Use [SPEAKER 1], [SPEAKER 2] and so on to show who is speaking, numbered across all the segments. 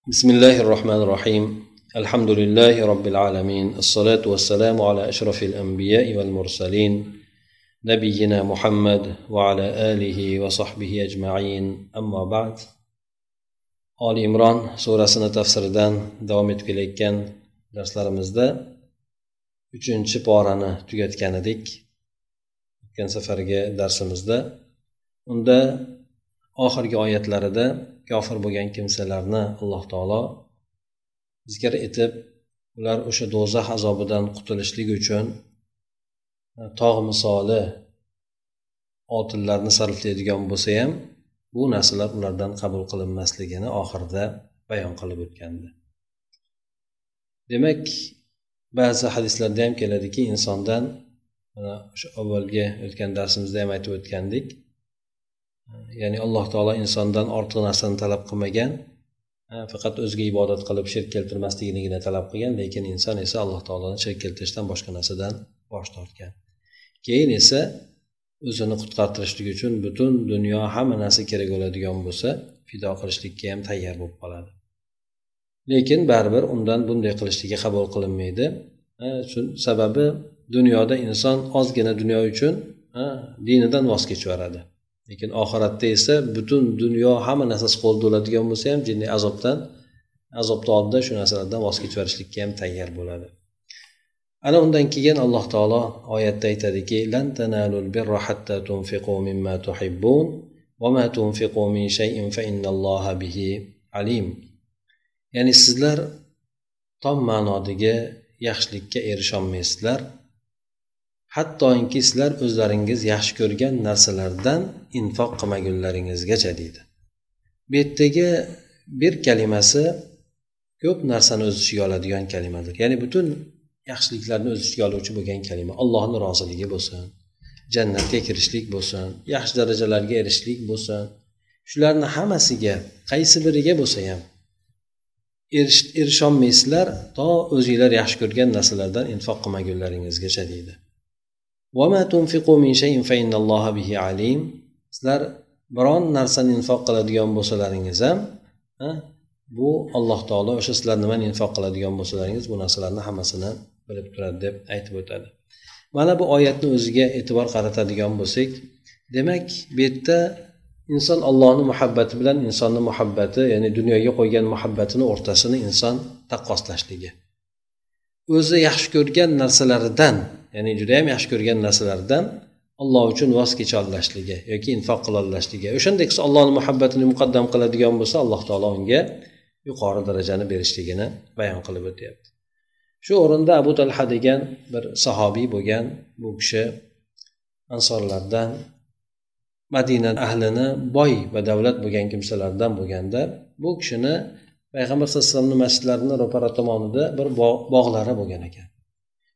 [SPEAKER 1] بسم الله الرحمن الرحيم الحمد لله رب العالمين الصلاة والسلام على أشرف الأنبياء والمرسلين نبينا محمد وعلى آله وصحبه أجمعين أما بعد آل إمران سورة tafsiridan davom etib kelayotgan darslarimizda uchinchi porani tugatgan edik o'tgan safargi darsimizda unda oxirgi oyatlarida kofir bo'lgan kimsalarni alloh taolo zikr etib ular o'sha do'zax azobidan qutulishlik uchun e, tog' misoli oltinlarni sarflaydigan bo'lsa ham bu narsalar ulardan qabul qilinmasligini oxirida bayon qilib o'tgandi. Demak ba'zi hadislarda ham keladiki insondan mana o'sha avvalgi o'tgan darsimizda ham aytib o'tgandik ya'ni alloh taolo insondan ortiq narsani talab qilmagan faqat o'ziga ibodat qilib shirk keltirmasligigina talab qilgan lekin inson esa alloh taoloni shirk keltirishdan boshqa narsadan bosh tortgan. Keyin esa o'zini qutqartirishlik uchun butun dunyo hamma narsa kerak bo'ladigan bo'lsa fido qilishlikka ham tayyor bo'lib qoladi. Lekin baribir undan bunday qilishligi qabul qilinmaydi. Sababi dunyoda inson ozgina dunyo uchun dinidan voz kechib yuboradi lekin oxiratda esa butun dunyo hamma narsasi qo'lida bo'ladigan bo'lsa ham jinniy azobdan azobni oldida shu narsalardan voz kechib yuborishlikka ham tayyor bo'ladi. Ana undan keyin alloh taolo oyatda aytadiki lan tanalul birra hatta tunfiqu mimma tuhibbun va ma tunfiqu min shay'in fa innalloha bihi alim. Ya'ni sizlar tom ma'nodagi yaxshilikka erisholmaysizlar. Hattoki sizlar o'zlaringiz yaxshi ko'rgan narsalardan infoq qilmagunlaringizgacha deydi. Bu yerdagi bir kalimasi ko'p narsani o'z ichiga oladigan kalimadir. Ya'ni butun yaxshiliklarni o'z ichiga oluvchi bo'lgan kalima allohni roziligi bo'lsin jannatga kirishlik bo'lsin yaxshi darajalarga erishishlik bo'lsin. Shularni hammasiga qaysi biriga bo'lsa ham erisholmaysizlar to o'zinglar yaxshi ko'rgan narsalardan infoq qilmagunlaringizgacha deydi. Sizlar biron narsani infoq qiladigan bo'lsalaringiz ham bu alloh taolo o'sha sizlar nimani infoq qiladigan bo'lsalaringiz bu narsalarni hammasini bilib turadi deb aytib o'tadi. Mana bu oyatni o'ziga e'tibor qaratadigan bo'lsak demak bu yerda inson allohni muhabbati bilan insonni muhabbati ya'ni dunyoga qo'ygan muhabbatini o'rtasini inson taqqoslashligi o'zi yaxshi ko'rgan narsalaridan ya'ni judayam yaxshi ko'rgan narsalaridan alloh uchun voz kecholashligi yoki infoq qilolashligi o'shanday qilsa allohni muhabbatini muqaddam qiladigan bo'lsa alloh taolo unga yuqori darajani berishligini bayon qilib o'tyapti. Shu o'rinda abu talha degan bir sahobiy bo'lgan bu kishi ansorlardan madina ahlini boy va davlat bo'lgan kimsalardan bo'lganda bu kishini payg'ambar sallallohu alayhi vasallamni masjidlarini ro'para tomonida bir bog'lari bo'lgan ekan.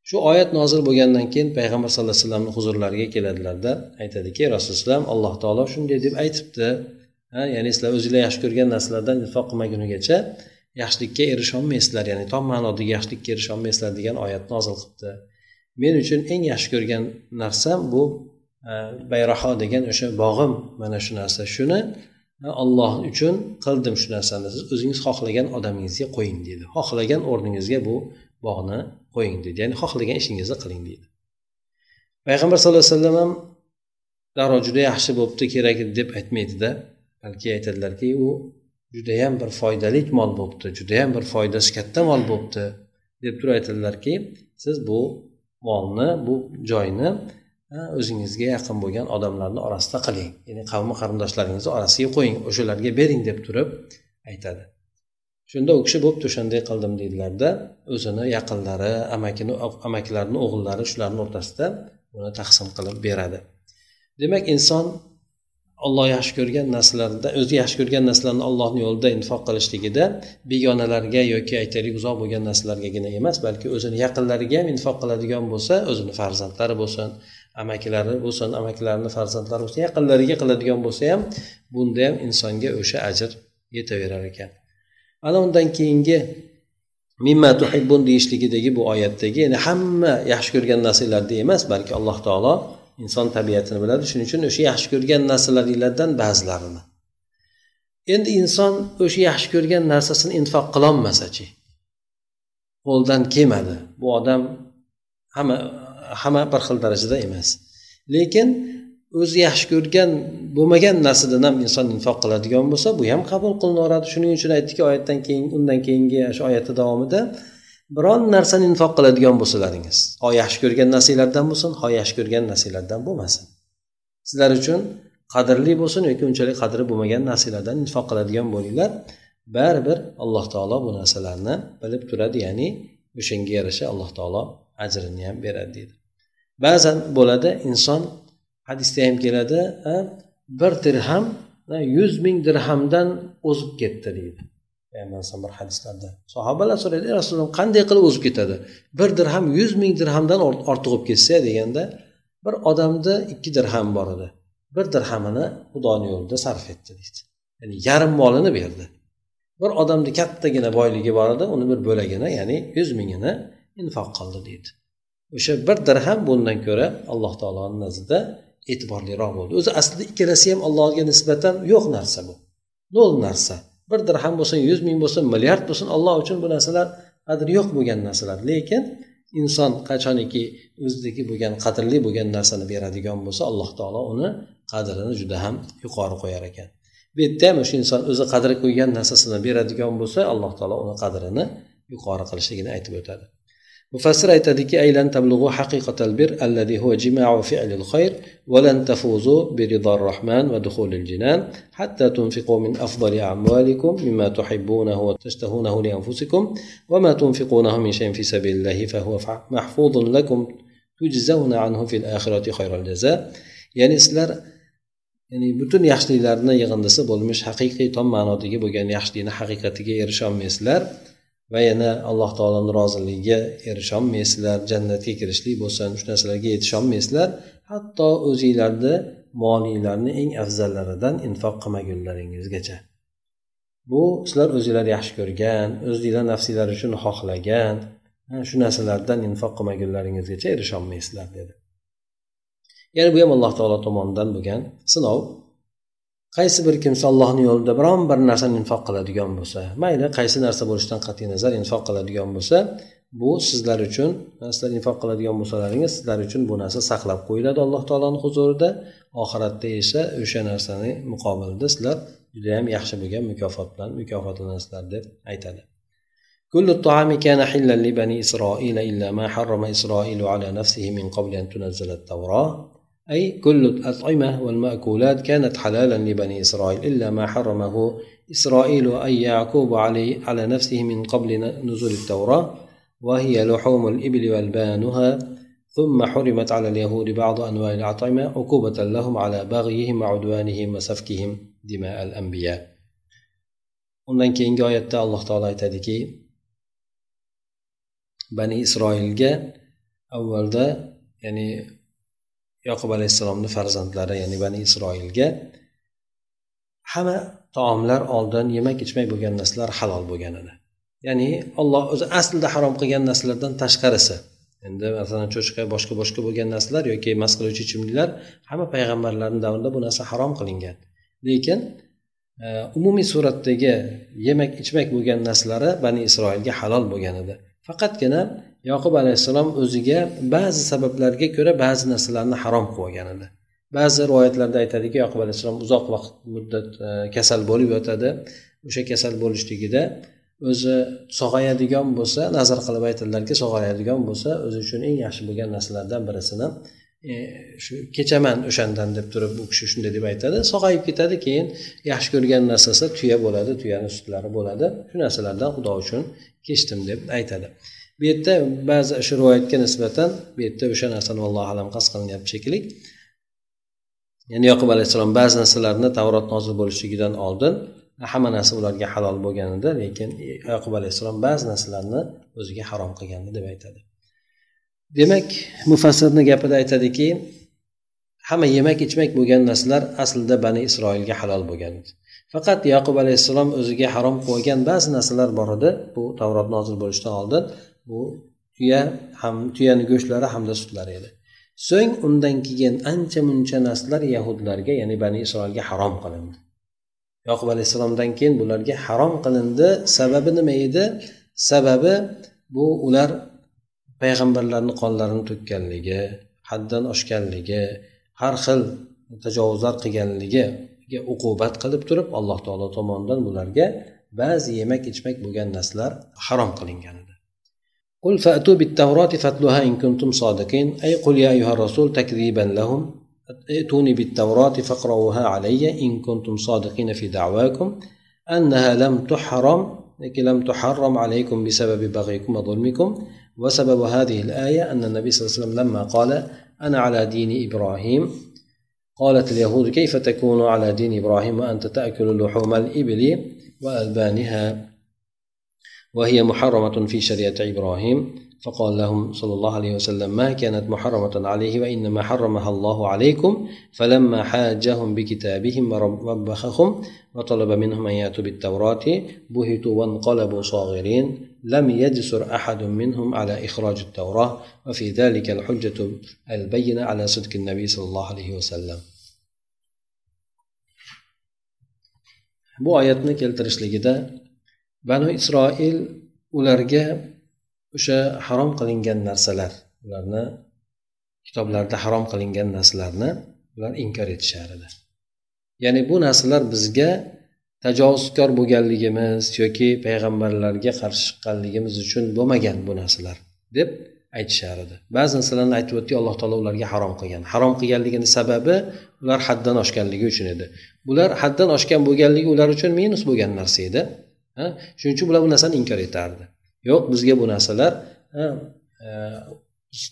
[SPEAKER 1] Shu oyat nozil bo'lgandan keyin payg'ambar sallallohu alayhi vasallamni huzurlariga keladilarda aytadiki rasululloh alloh taolo shunday deb aytibdi. Ya'ni sizlar o'zinglar yaxshi ko'rgan narsalardan infoq qilmagunigacha yaxshilikka erisholmaysizlar ya'ni tom ma'nodagi yaxshilikka erisholmaysizlar degan oyat nozil qilibdi. Men uchun eng yaxshi ko'rgan narsam bu bayraho degan o'sha bog'im mana shu narsa. Shuni olloh uchun qildim shu narsani. Siz o'zingiz xohlagan odamingizga qo'ying deydi xohlagan o'rningizga bu bog'ni qo'ying deydi ya'ni xohlagan ishingizni qiling deydi payg'ambar sallallohu alayhi vasallam ham darrov juda yaxshi bo'libdi kerak deb aytmaydida balki aytadilarki u judayam bir foydali mol bo'libdi judayam bir foydasi katta mol bo'libdi deb turib aytadilarki siz bu molni bu joyni o'zingizga yaqin bo'lgan odamlarni orasida qiling. Ya'ni qavmi qarindoshlaringizni orasiga qo'ying. O'shalarga bering deb turib aytadi. Shunda u kishi bo'pti o'shanday qildim deydilarda o'zini yaqinlari amakini amakilarini o'g'illari shularni o'rtasida uni taqsim qilib beradi. Demak inson olloh yaxshi ko'rgan narsalarda o'zi yaxshi ko'rgan narsalarni ollohni yo'lida infoq qilishligida begonalarga yoki aytaylik uzoq bo'lgan narsalargagina emas balki o'zini yaqinlariga ham infoq qiladigan bo'lsa o'zini farzandlari bo'lsin amakilari bo'lsin amakilarini farzandlari bo'lsin yaqinlariga qiladigan bo'lsa ham bunda ham insonga o'sha ajr yetaverar ekan. Ana undan keyingi mimma tuhibbun deyishligidagi bu oyatdagi ya'ni hamma yaxshi ko'rgan narsalarda emas balki alloh taolo inson tabiatini biladi. Shuning uchun o'sha yaxshi ko'rgan narsalaringlardan ba'zilarini. Endi inson o'sha yaxshi ko'rgan narsasini infoq qilolmasachi qo'ldan kelmadi. Bu odam hamma hamma bir xil darajada emas. Lekin o'zi yaxshi ko'rgan bo'lmagan narsadan ham inson infoq qiladigan bo'lsa bu ham qabul qilinaveradi shuning uchun aytdiki oyatdan keyin undan keyingi shu oyatni davomida biron narsani infoq qiladigan bo'lsalaringiz ho yaxshi ko'rgan narsalardan bo'lsin ho yaxshi ko'rgan narsalardan bo'lmasin. Sizlar uchun qadrli bo'lsin yoki unchalik qadri bo'lmagan narsalardan infoq qiladigan bo'linglar. Baribir alloh taolo bu narsalarni bilib turadi ya'ni o'shanga yarasha alloh taolo ajrini ham beradi deydi. Ba'zan bo'ladi inson hadisda ham keladi bir dirham yuz ming dirhamdan o'zib ketdi deydi. Payg'ambar bir hadislarda. Sahobalar so'raydi rasululloh qanday qilib o'zib ketadi? Bir dirham yuz ming dirhamdan ortiq bo'lib ketsa deganda bir odamda ikki dirham bor edi. Bir dirhamini xudoni yo'lida sarf etdi deydi. Ya'ni yarim molini berdi. Bir odamni kattagina boyligi bor edi uni bir bo'lagini ya'ni yuz mingini infoq qildi deydi. O'sha bir dirham bundan ko'ra alloh taoloni nazdida e'tiborliroq bo'ldi. O'zi aslida ikkalasi ham allohga nisbatan yo'q narsa bu. Nol narsa. Bir dirham bo'lsin yuz ming bo'lsin milliard bo'lsin alloh uchun bu narsalar qadri yo'q bo'lgan narsalar. Lekin inson qachoniki o'zidagi bo'lgan qadrli bo'lgan narsani beradigan bo'lsa alloh taolo uni qadrini juda ham yuqori qo'yar ekan. Bu yerda ham o'sha inson o'zi qadri qo'ygan narsasini beradigan bo'lsa alloh taolo uni qadrini yuqori qilishligini aytib o'tadi. مفسر أيتدك أي لن تبلغوا حقيقة البر الذي هو جماع فعل الخير ولن تفوزوا برضا الرحمن ودخول الجنان حتى تنفقوا من أفضل أموالكم مما تحبونه وتشتهونه لأنفسكم وما تنفقونه من شيء في سبيل الله فهو محفوظ لكم تجزون عنه في الآخرة خير الجزاء. يعني سلر ya'ni butun yaxshiliklarni yig'indisi bo'lmish haqiqiy tom ma'nodagi bo'lgan yaxshilikni haqiqatiga erisha olmaysizlar va yana alloh taoloni roziligiga erisholmaysizlar jannatga kirishlik bo'lsin shu narsalarga yetisholmaysizlar. Hatto o'zinglarni molinglarni eng afzallaridan infoq qilmagunlaringizgacha bu sizlar o'zinglar yaxshi ko'rgan o'zinglar nafsinglar uchun xohlagan shu narsalardan infoq qilmagunlaringizgacha erisholmaysizlar dedi. Ya'ni bu ham alloh taolo tomonidan bo'lgan sinov. qaysi bir kimsa allohni yo'lida biron bir narsani infoq qiladigan bo'lsa mayli qaysi narsa bo'lishidan qat'iy nazar infoq qiladigan bo'lsa bu sizlar uchun sizlar infoq qiladigan bo'lsalaringiz sizlar uchun bu narsa saqlab qo'yiladi alloh taoloni huzurida oxiratda esa o'sha narsani muqobilida sizlar judayam yaxshi bo'lgan mukofot bilan mukofotlanasizlar deb aytadi كل الطعام كان حلا لبني إسرائيل إلا ما حرم إسرائيل على نفسه من قبل أن تنزل التوراة أي كل الأطعمة والمأكولات كانت حلالا لبني إسرائيل إلا ما حرمه إسرائيل أي يعقوب علي على نفسه من قبل نزول التوراة وهي لحوم الإبل والبانها. ثم حرمت على اليهود بعض أنواع الأطعمة عقوبة لهم على بغيهم وعدوانهم وسفكهم دماء الأنبياء. Undan keyingi oyatda alloh taolo aytadiki bani isroilga avvalda ya'ni yoqub alayhissalomni farzandlari ya'ni bani isroilga hamma taomlar oldin yemak ichmak bo'lgan narsalar halol bo'lgan edi. Ya'ni olloh o'zi aslida harom qilgan narsalardan tashqarisi. Endi masalan cho'chqa boshqa boshqa bo'lgan narsalar yoki mast qiluvchi ichimliklar hamma payg'ambarlarni davrida bu narsa harom qilingan. Lekin e, umumiy suratdagi yemak ichmak bo'lgan narsalari bani isroilga halol bo'lgan edi. Faqatgina yoqub alayhissalom o'ziga ba'zi sabablarga ko'ra ba'zi narsalarni harom qilib olgan edi. Ba'zi rivoyatlarda aytadiki yoqub alayhissalom uzoq vaqt muddat e, kasal bo'lib yotadi. O'sha kasal bo'lishligida o'zi sog'ayadigan bo'lsa nazar qilib aytadilarki sog'ayadigan bo'lsa o'zi uchun eng yaxshi bo'lgan narsalardan birisini e, shu kechaman o'shandan deb turib u kishi shunday deb aytadi. Sog'ayib ketadi keyin yaxshi ko'rgan narsasi tuya bo'ladi tuyani sutlari bo'ladi. Shu narsalardan xudo uchun kechdim deb aytadi. Bu yerda ba'zi shu rivoyatga nisbatan bu yerda o'sha narsani allohu alam qasd qilinyapti shekilli. Ya'ni yoqub alayhissalom ba'zi narsalarni tavrot nozil bo'lishligidan oldin hamma narsa ularga halol bo'lgan edi lekin yoqub alayhissalom ba'zi narsalarni o'ziga harom qilgandi deb aytadi. Demak mufassirni gapida aytadiki hamma yemak ichmak bo'lgan narsalar aslida bani isroilga halol bo'lgan edi faqat yaqub alayhissalom o'ziga harom qo'ygan ba'zi narsalar bor edi bu tavrot nozil bo'lishidan oldin bu tuya ham tuyani go'shtlari hamda sutlari edi. So'ng undan keyin ancha muncha narsalar yahudlarga ya'ni bani isroilga harom qilindi. Yoqub alayhissalomdan keyin bularga harom qilindi. Sababi nima edi? Sababi bu ular payg'ambarlarni qonlarini to'kkanligi haddan oshganligi har xil tajovuzlar qilganligiga uqubat qilib turib alloh taolo tomonidan bularga ba'zi yemak ichmak bo'lgan narsalar harom qilingan edi. قل فأتوا بالتوراة فاتلوها إن كنتم صادقين. أي قل يا أيها الرسول تكذيبا لهم. ائتوني بالتوراة فاقرؤوها علي إن كنتم صادقين في دعواكم أنها لم تحرم لم تحرم عليكم بسبب بغيكم وظلمكم. وسبب هذه الآية أن النبي صلى الله عليه وسلم لما قال أنا على دين إبراهيم قالت اليهود كيف تكون على دين إبراهيم وأنت تأكل لحوم الإبل وألبانها؟ وهي محرمة في شريعة إبراهيم. فقال لهم صلى الله عليه وسلم ما كانت محرمة عليه وإنما حرمها الله عليكم فلما حاجهم بكتابهم ووبخهم وطلب منهم أن يأتوا بالتوراة بهتوا وانقلبوا صاغرين لم يجسر أحد منهم على إخراج التوراة وفي ذلك الحجة البينة على صدق النبي صلى الله عليه وسلم. Bu oyatni keltirishligida banu isroil ularga o'sha harom qilingan narsalar ularni kitoblarda harom qilingan narsalarni ular inkor etishar edi ya'ni bu narsalar bizga tajovuzkor bo'lganligimiz yoki payg'ambarlarga qarshi chiqqanligimiz uchun bo'lmagan bu narsalar deb aytishar edi ba'zi narsalarni aytib o'tdik alloh taolo ularga harom qilgan. Harom qilganligini sababi ular haddan oshganligi uchun edi. Bular haddan oshgan bo'lganligi ular uchun minus bo'lgan narsa edi. Shuning uchun bular bu narsani inkor etardi. Yo'q bizga bu narsalar e,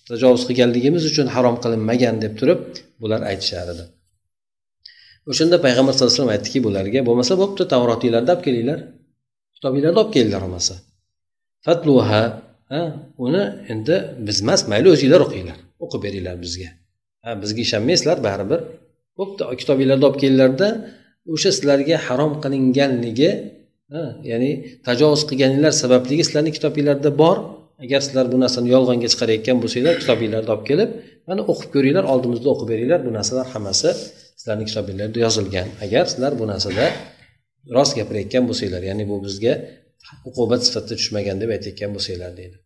[SPEAKER 1] tajovuz qilganligimiz uchun harom qilinmagan deb turib bular aytishar edi o'shanda payg'ambar sallallohu alayhi vasallam aytdiki bularga bo'lmasa bo'pti tavrotinglarni olib kelinglar kitobinglarni olib kelinglar bo'lmasa. Fatluha uni endi biz emas mayli o'zinglar o'qinglar o'qib beringlar bizga. Ha bizga ishonmaysizlar baribir. Bo'pti kitobinglarni olib kelinglarda o'sha sizlarga harom qilinganligi ya'ni tajovuz qilganinglar sababligi sizlarni kitobinglarda bor. Agar sizlar bu narsani yolg'onga chiqarayotgan bo'lsanglar kitobinglarni olib kelib mana o'qib ko'ringlar oldimizda o'qib beringlar. Bu narsalar hammasi sizlarni kitobinglarda yozilgan. Agar sizlar bu narsada rost gapirayotgan bo'lsanglar ya'ni bu bizga uqubat sifatida tushmagan deb aytayotgan bo'lsanglar deydi.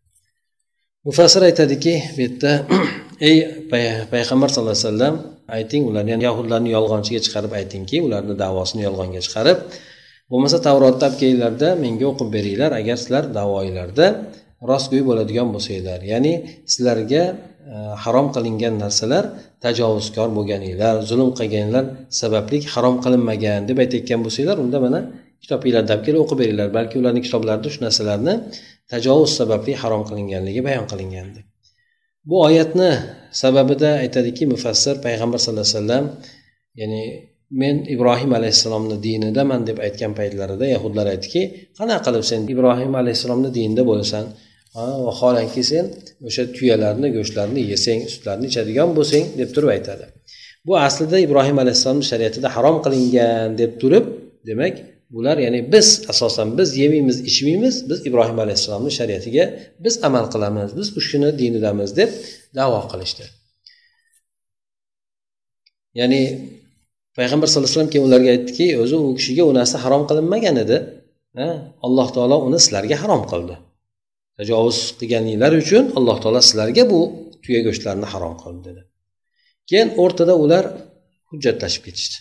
[SPEAKER 1] Mufassir aytadiki bu yerda ey payg'ambar sallallohu alayhi vasallam ayting ularni yahudlarni yolg'onchiga chiqarib aytingki ularni davosini yolg'onga chiqarib bo'lmasa tavrotni olib kelinglarda menga o'qib beringlar agar sizlar davoinglarda rostgo'y bo'ladigan bo'lsanglar. Ya'ni sizlarga e, harom qilingan narsalar tajovuzkor bo'lganinglar zulm qilganinglar sababli harom qilinmagan deb aytayotgan bo'lsanglar unda mana kitobinglarni olib kelib o'qib beringlar. Balki ularni kitoblarida shu narsalarni tajovuz sababli harom qilinganligi bayon qilingan bu oyatni sababida aytadiki mufassir payg'ambar sallallohu alayhi vasallam ya'ni men ibrohim alayhissalomni dinidaman deb aytgan paytlarida yahudlar aytdiki qanaqa qilib sen ibrohim alayhissalomni dinida bo'lasan? Vaholanki sen o'sha tuyalarni go'shtlarini yesang sutlarini ichadigan bo'lsang deb turib aytadi. Bu aslida ibrohim alayhissalomni shariatida harom qilingan deb turib demak bular ya'ni biz asosan biz yemaymiz ichmaymiz biz ibrohim alayhissalomni shariatiga biz amal qilamiz biz u dinidamiz deb davo qilishdi. Ya'ni payg'ambar sallallohu alayhi vasallam keyin ularga aytdiki o'zi u kishiga u narsa harom qilinmagan edi. Alloh taolo uni sizlarga harom qildi. Tajovuz qilganinglar uchun alloh taolo sizlarga bu tuya go'shtlarini harom qildi dedi. Keyin o'rtada ular hujjatlashib ketishdi.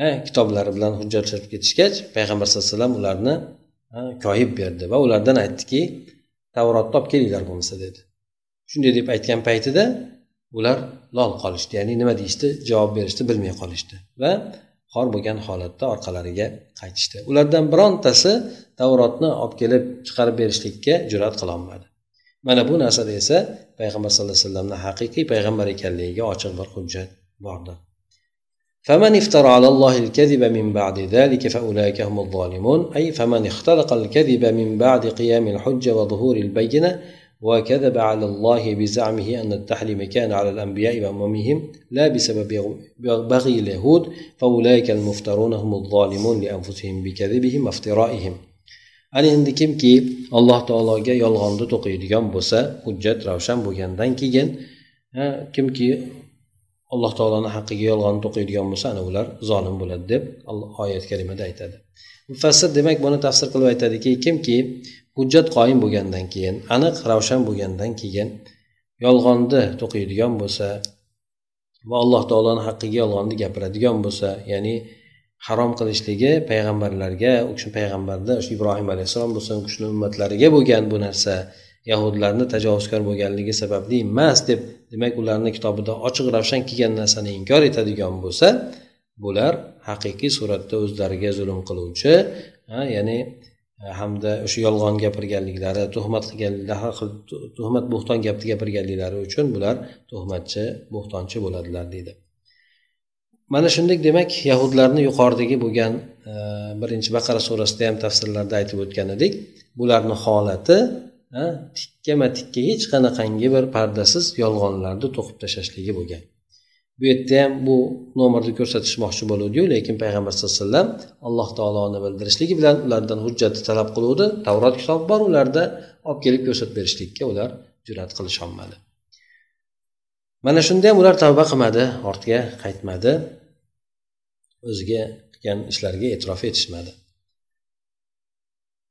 [SPEAKER 1] Ha? Kitoblari bilan hujjatlashib ketishgach payg'ambar sallallohu alayhi vasallam ularni koyib berdi va ulardan aytdiki tavrotni olib kelinglar bo'lmasa dedi. Shunday deb aytgan paytida ular lol qolishdi ya'ni nima deyishdi javob berishni bilmay qolishdi va xor bo'lgan holatda orqalariga qaytishdi ulardan birontasi tavrotni olib kelib chiqarib berishlikka jur'at qilolmadi mana bu narsada esa payg'ambar sallallohu alayhi vasallamni haqiqiy payg'ambar ekanligiga ochiq bir hujjat bordir فمن افترى على الله الكذب من بعد ذلك فأولئك هم الظالمون أي فمن اختلق الكذب من بعد قيام الحجة وظهور البينة وكذب على الله بزعمه أن التحريم كان على الأنبياء وأممهم لا بسبب بغي اليهود فأولئك المفترون هم الظالمون لأنفسهم بكذبهم وافترائهم ana endi kimki alloh taologa yolg'onni to'qiydigan bo'lsa hujjat ravshan bo'lgandan keyin kimki alloh taoloni haqqiga yolg'on to'qiydigan bo'lsa ana ular zolim bo'ladi deb oyat kalimada aytadi mufassir demak buni tafsir qilib aytadiki kimki hujjat qoyim bo'lgandan keyin aniq ravshan bo'lgandan keyin yolg'onni to'qiydigan bo'lsa va alloh taoloni haqqiga yolg'onni gapiradigan bo'lsa ya'ni harom qilishligi payg'ambarlarga u kishi payg'ambarda o'sha ibrohim alayhissalom bo'lsin u kishini ummatlariga bo'lgan bu narsa yahudlarni tajovuzkor bo'lganligi sababli emas deb demak ularni kitobida ochiq ravshan kelgan narsani inkor etadigan bo'lsa bular haqiqiy suratda o'zlariga zulm qiluvchi ya'ni hamda o'sha yolg'on gapirganliklari tuhmat qilganliklari tuhmat bo'xton gapni gapirganliklari uchun bular tuhmatchi bo'xtonchi bo'ladilar deydi. Mana shunday demak yahudlarni yuqoridagi bo'lgan e, birinchi baqara surasida ham tafsirlarda aytib o'tgan edik bularni holati e, tikkama tikka hech qanaqangi bir pardasiz yolg'onlarni to'qib tashlashligi bo'lgan. Bu yerda ham bu nomerni ko'rsatishmoqchi bo'luvdiyu lekin payg'ambar sallallohu alayhi vasallam alloh taoloni bildirishligi bilan ulardan hujjatni talab qiluvdi. Tavrot kitobi bor ularda olib kelib ko'rsatib berishlikka ular jur'at qilisholmadi. Mana shunda ham ular tavba qilmadi ortga qaytmadi. O'ziga qilgan ishlariga e'tirof etishmadi.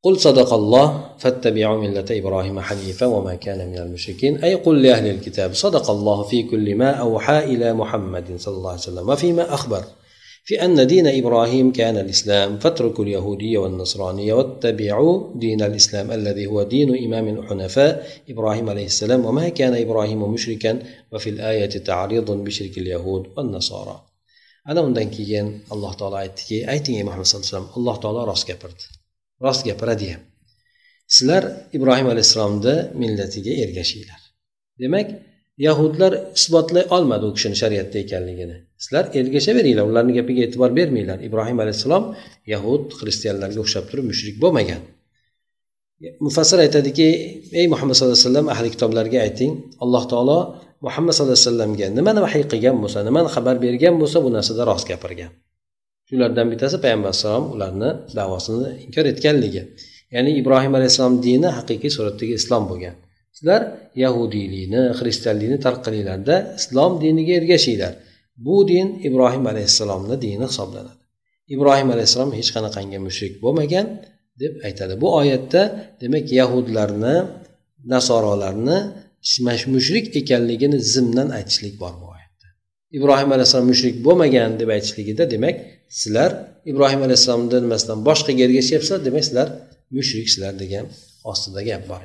[SPEAKER 1] قل صدق الله فاتبعوا ملة إبراهيم حنيفا وما كان من المشركين أي قل لأهل الكتاب صدق الله في كل ما أوحى إلى محمد صلى الله عليه وسلم وفيما أخبر. في أن دين إبراهيم كان الإسلام فاتركوا اليهودية والنصرانية واتبعوا دين الإسلام الذي هو دين إمام الحنفاء إبراهيم عليه السلام وما كان إبراهيم مشركا وفي الآية تعريض بشرك اليهود والنصارى. ana undan keyin alloh taolo aytdiki ey muhammad sallallohu alayhi vasallam alloh taolo rost gapirdi rost gapiradi. Ham sizlar ibrohim alayhissalomni millatiga ergashinglar. Demak yahudlar isbotlay olmadi u kishini shariatda ekanligini. Sizlar ergashaveringlar ularni gapiga e'tibor bermanglar. Ibrohim alayhissalom yahud xristianlarga o'xshab turib mushrik bo'lmagan. Mufassir aytadiki ey muhammad sallallohu alayhi vasallam ahli kitoblarga ayting alloh taolo muhammad sallallohu alayhi vasallamga nimani vahiy qilgan bo'lsa nimani xabar bergan bo'lsa bu narsada rost gapirgan. Shulardan bittasi payg'ambar alayhissalom ularni davosini inkor etganligi. Ya'ni ibrohim alayhissalom dini haqiqiy suratdagi islom bo'lgan. Sizlar yahudiylikni xristianlikni tark qilinglarda islom diniga ergashinglar. Bu din ibrohim alayhissalomni dini hisoblanadi. Ibrohim alayhissalom hech qanaqangi mushrik bo'lmagan deb aytadi. Bu oyatda demak yahudlarni nasorolarni mushrik ekanligini zimdan aytishlik bor bu oyatda. Ibrohim alayhissalom mushrik bo'lmagan deb aytishligida demak sizlar ibrohim alayhissalomni nimasidan boshqaga ergashyapsizlar demak sizlar mushriksizlar degan ostida gap bor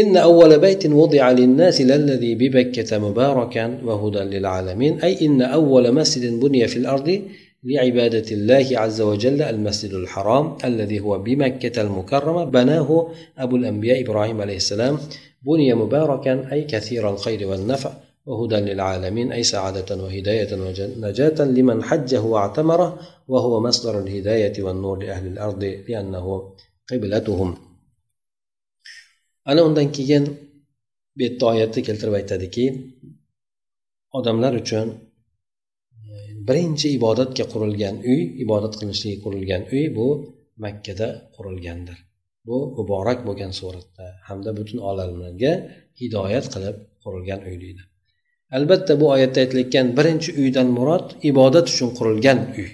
[SPEAKER 1] إن أول بيت وضع للناس للذي ببكة مباركا وهدى للعالمين أي إن أول مسجد بني في الأرض لعبادة الله عز وجل المسجد الحرام الذي هو بمكة المكرمة بناه أبو الأنبياء إبراهيم عليه السلام بني مباركا أي كثير الخير والنفع وهدى للعالمين أي سعادة وهداية ونجاة لمن حجه واعتمره وهو مصدر الهداية والنور لأهل الأرض لأنه قبلتهم ana undan keyin bu yerda oyatni keltirib aytadiki odamlar uchun birinchi ibodatga qurilgan uy ibodat qilinishligiga qurilgan uy bu makkada qurilgandir bu muborak bo'lgan suratda hamda butun olamlarga hidoyat qilib qurilgan uy deydi Albatta bu oyatda aytilayotgan birinchi uydan murod ibodat uchun qurilgan uy.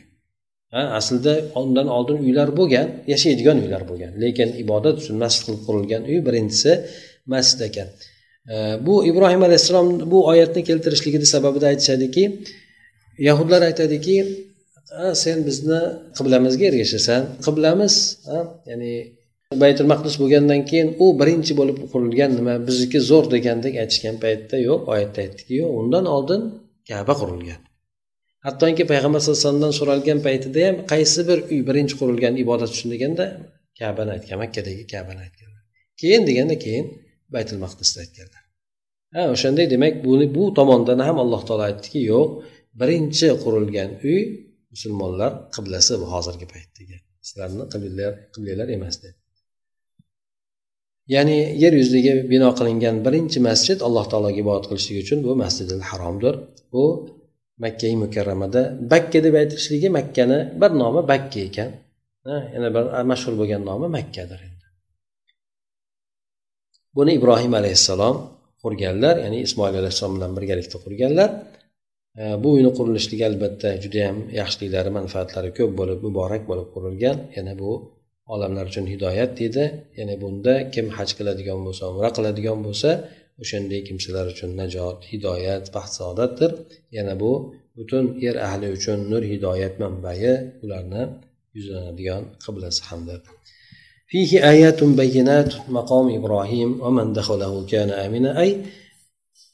[SPEAKER 1] Ha aslida undan oldin uylar bo'lgan yashaydigan uylar bo'lgan. Lekin ibodat uchun masjid qilib qurilgan uy birinchisi masjid ekan. Bu ibrohim alayhissalom bu oyatni keltirishligini sababida aytishadiki yahudlar aytadiki sen bizni qiblamizga ergashasan qiblamiz ya'ni baytul maqdis bo'lgandan keyin u birinchi bo'lib qurilgan nima? Bizniki zo'r degandek aytishgan paytda yo'q oyatda aytdiki yo'q undan oldin kaba qurilgan. Hattoki payg'ambar sallallohu alayhi vasallamdan so'ralgan paytida ham qaysi bir uy birinchi qurilgan ibodat uchun deganda kabani aytgan makkadagi kabani aytganlar keyin deganda keyin baytul maqdisni aytganlar. Ha o'shanday demak buni bu tomondan ham alloh taolo aytdiki yo'q birinchi qurilgan uy musulmonlar qiblasi bu hozirgi paytdagi. Sizlarni qiblalar emas deb. Ya'ni yer yuziga bino qilingan birinchi masjid alloh taologa ibodat qilishlik uchun bu masjidil haromdir. Bu makkai mukarramada bakka deb aytilishligi makkani bir nomi bakka ekan. Yana bir mashhur bo'lgan nomi makkadir buni ibrohim alayhissalom qurganlar ya'ni ismoil alayhissalom bilan birgalikda qurganlar e, bu uyni qurilishligi albatta judayam yaxshiliklari manfaatlari ko'p bo'lib muborak bo'lib qurilgan yana bu olamlar uchun hidoyat deydi ya'ni bunda kim haj qiladigan bo'lsa umra qiladigan bo'lsa o'shanday kimsalar uchun najot hidoyat baxt saodatdir yana bu butun yer ahli uchun nur hidoyat manbai ularni yuzlanadigan qiblasi hamdir فيه آيات بينات مقام إبراهيم ومن دخله كان آمنا أي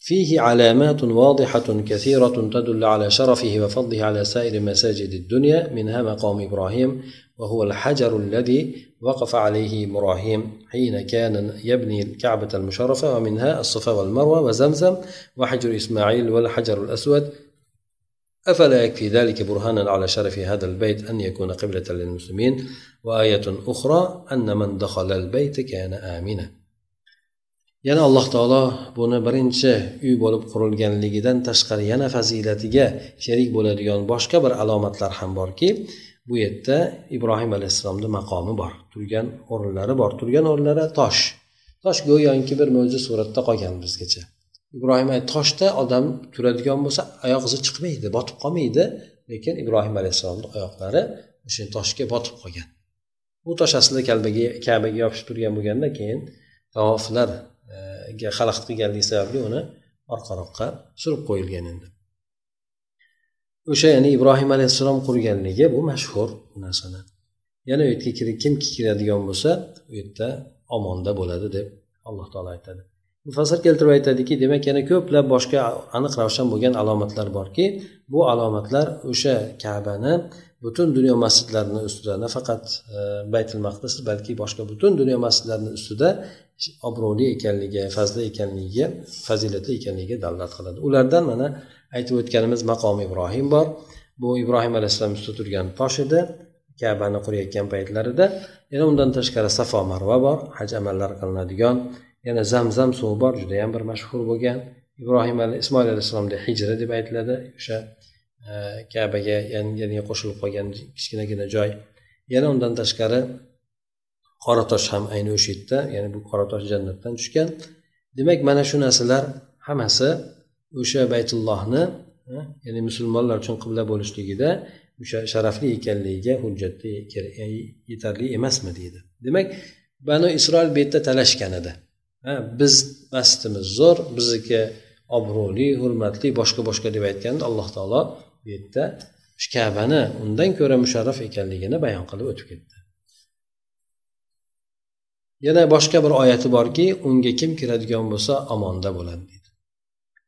[SPEAKER 1] فيه علامات واضحة كثيرة تدل على شرفه وفضله على سائر مساجد الدنيا منها مقام إبراهيم وهو الحجر الذي وقف عليه إبراهيم حين كان يبني الكعبة المشرفة ومنها الصفا والمروة وزمزم وحجر إسماعيل والحجر الأسود. أفلا يكفي ذلك برهانا على شرف هذا البيت أن يكون قبلة للمسلمين؟ وآية أخرى أن من دخل البيت كان آمنا. yana alloh taolo buni birinchi uy bo'lib qurilganligidan tashqari yana fazilatiga sherik bo'ladigan boshqa bir alomatlar ham borki bu yerda ibrohim alayhissalomni maqomi bor. Turgan o'rinlari bor. Turgan o'rinlari tosh. Tosh go'yoki bir mo'jiza suratda qolgan bizgacha. Ibrohim toshda odam turadigan bo'lsa oyoq izi chiqmaydi botib qolmaydi. Lekin ibrohim alayhissalomni oyoqlari o'sha toshga botib qolgan. Bu tosh aslida kalbaga kabaga yopishib turgan bo'lganda keyin tavoflarga xalaqit qilganligi sababli uni orqaroqqa surib qo'yilgan endi o'sha ya'ni ibrohim alayhissalom qurganligi bu mashhur bu narsani. Yana u yerga kimki kiradigan bo'lsa u yerda omonda bo'ladi deb alloh taolo aytadi. Mufassir keltirib aytadiki demak yana ko'plab boshqa aniq ravshan bo'lgan alomatlar borki bu alomatlar o'sha kabani butun dunyo masjidlarini ustida nafaqat e, baytul maqdis balki boshqa butun dunyo masjidlarini ustida obro'li ekanligi fazli ekanligiga fazilatli ekanligiga dalolat qiladi. Ulardan mana aytib o'tganimiz maqomi ibrohim bor. Bu ibrohim alayhissalom ustida turgan tosh edi kabani qurayotgan paytlarida. Yana undan tashqari safo marva bor haj amallari qilinadigan. Yana zamzam suvi bor judayam bir mashhur bo'lgan. Ibrohim ismoil alayhissalomni hijri deb aytiladi. O'sha e, kabaga yangi qo'shilib qolgan kichkinagina joy. Yana undan tashqari qoratosh ham ayni o'sha yerda ya'ni bu qoratosh jannatdan tushgan. Demak mana shu narsalar hammasi o'sha baytullohni ya'ni musulmonlar uchun qibla bo'lishligida o'sha sharafli ekanligiga hujjatda e, yetarli emasmi deydi. Demak banu isroil bu yerda talashgan edi. Biz masjidimiz zo'r bizniki obro'li hurmatli boshqa boshqa deb aytganda alloh taolo bu yerda kabani undan ko'ra musharraf ekanligini bayon qilib o'tib ketdi. yana boshqa bir oyati borki unga kim kiradigan bo'lsa omonda bo'ladi deydi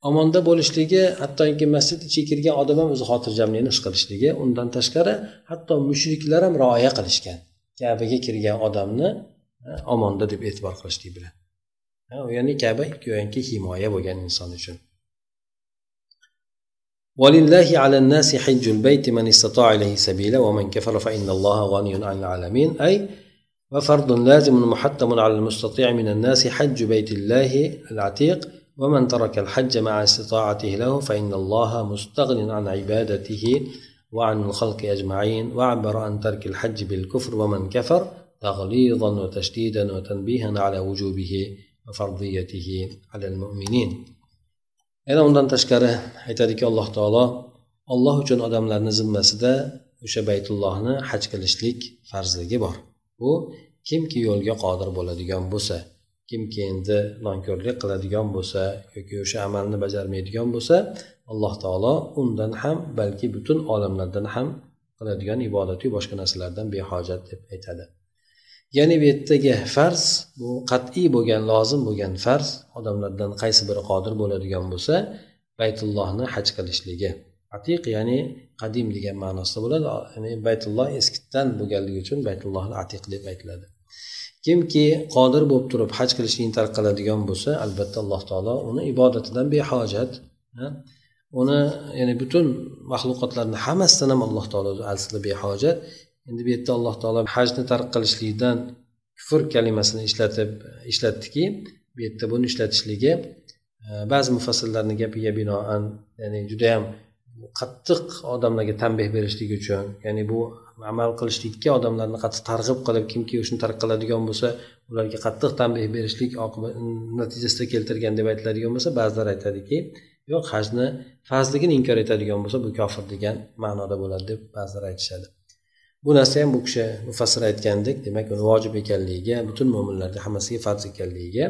[SPEAKER 1] omonda bo'lishligi hattoki masjid ichiga kirgan odam ham o'zi xotirjamlikni his qilishligi undan tashqari hatto mushriklar ham rioya qilishgan kabaga kirgan odamni omonda deb e'tibor qilishlik bilan ya'ni kaba go'yoki himoya bo'lgan inson uchun ولله على الناس حج البيت من استطاع إليه سبيلا ومن كفر فإن الله غني عن العالمين أي وفرض لازم محتم على المستطيع من الناس حج بيت الله العتيق ومن ترك الحج مع استطاعته له فإن الله مستغن عن عبادته وعن الخلق أجمعين وعبر عن ترك الحج بالكفر ومن كفر تغليظا وتشديدا وتنبيها على وجوبه وفرضيته على المؤمنين. yana undan tashqari aytadiki alloh taolo olloh uchun odamlarni zimmasida o'sha baytullohni haj qilishlik farzligi bor bu kimki yo'lga qodir bo'ladigan bo'lsa kimki endi nonko'rlik qiladigan bo'lsa yoki o'sha amalni bajarmaydigan bo'lsa alloh taolo undan ham balki butun olamlardan ham qiladigan ibodatu boshqa narsalardan behojat deb aytadi. Ya'ni bu yerdagi farz bu qat'iy bo'lgan lozim bo'lgan farz odamlardan qaysi biri qodir bo'ladigan bo'lsa baytullohni haj qilishligi. Atiq ya'ni qadim degan ma'nosida bo'ladi. Ya'ni baytulloh eskidan bo'lganligi uchun baytullohni atiq deb aytiladi. Kimki qodir bo'lib turib haj qilishni tark qiladigan bo'lsa albatta alloh taolo uni ibodatidan behojat uni ya'ni butun maxluqotlarni hammasidan ham alloh taolo aslida behojat. Endi bu yerda alloh taolo hajni tark qilishlikdan kufr kalimasini ishlatib ishlatdiki bu yerda buni ishlatishligi e, ba'zi mufassillarni gapiga binoan ya'ni judayam qattiq odamlarga tanbeh berishlik uchun ya'ni bu amal qilishlikka odamlarni qattiq targ'ib qilib kimki shuni tark qiladigan bo'lsa ularga qattiq tanbeh berishlik natijasida keltirgan deb aytiladigan bo'lsa ba'zilar aytadiki yo'q hajni farzligini inkor etadigan bo'lsa bu kofir degan ma'noda bo'ladi deb ba'zilar aytishadi. Bu narsa ham bu kishi mufassir aytgandek demak uni vojib ekanligiga butun mo'minlarga hammasiga farz ekanligiga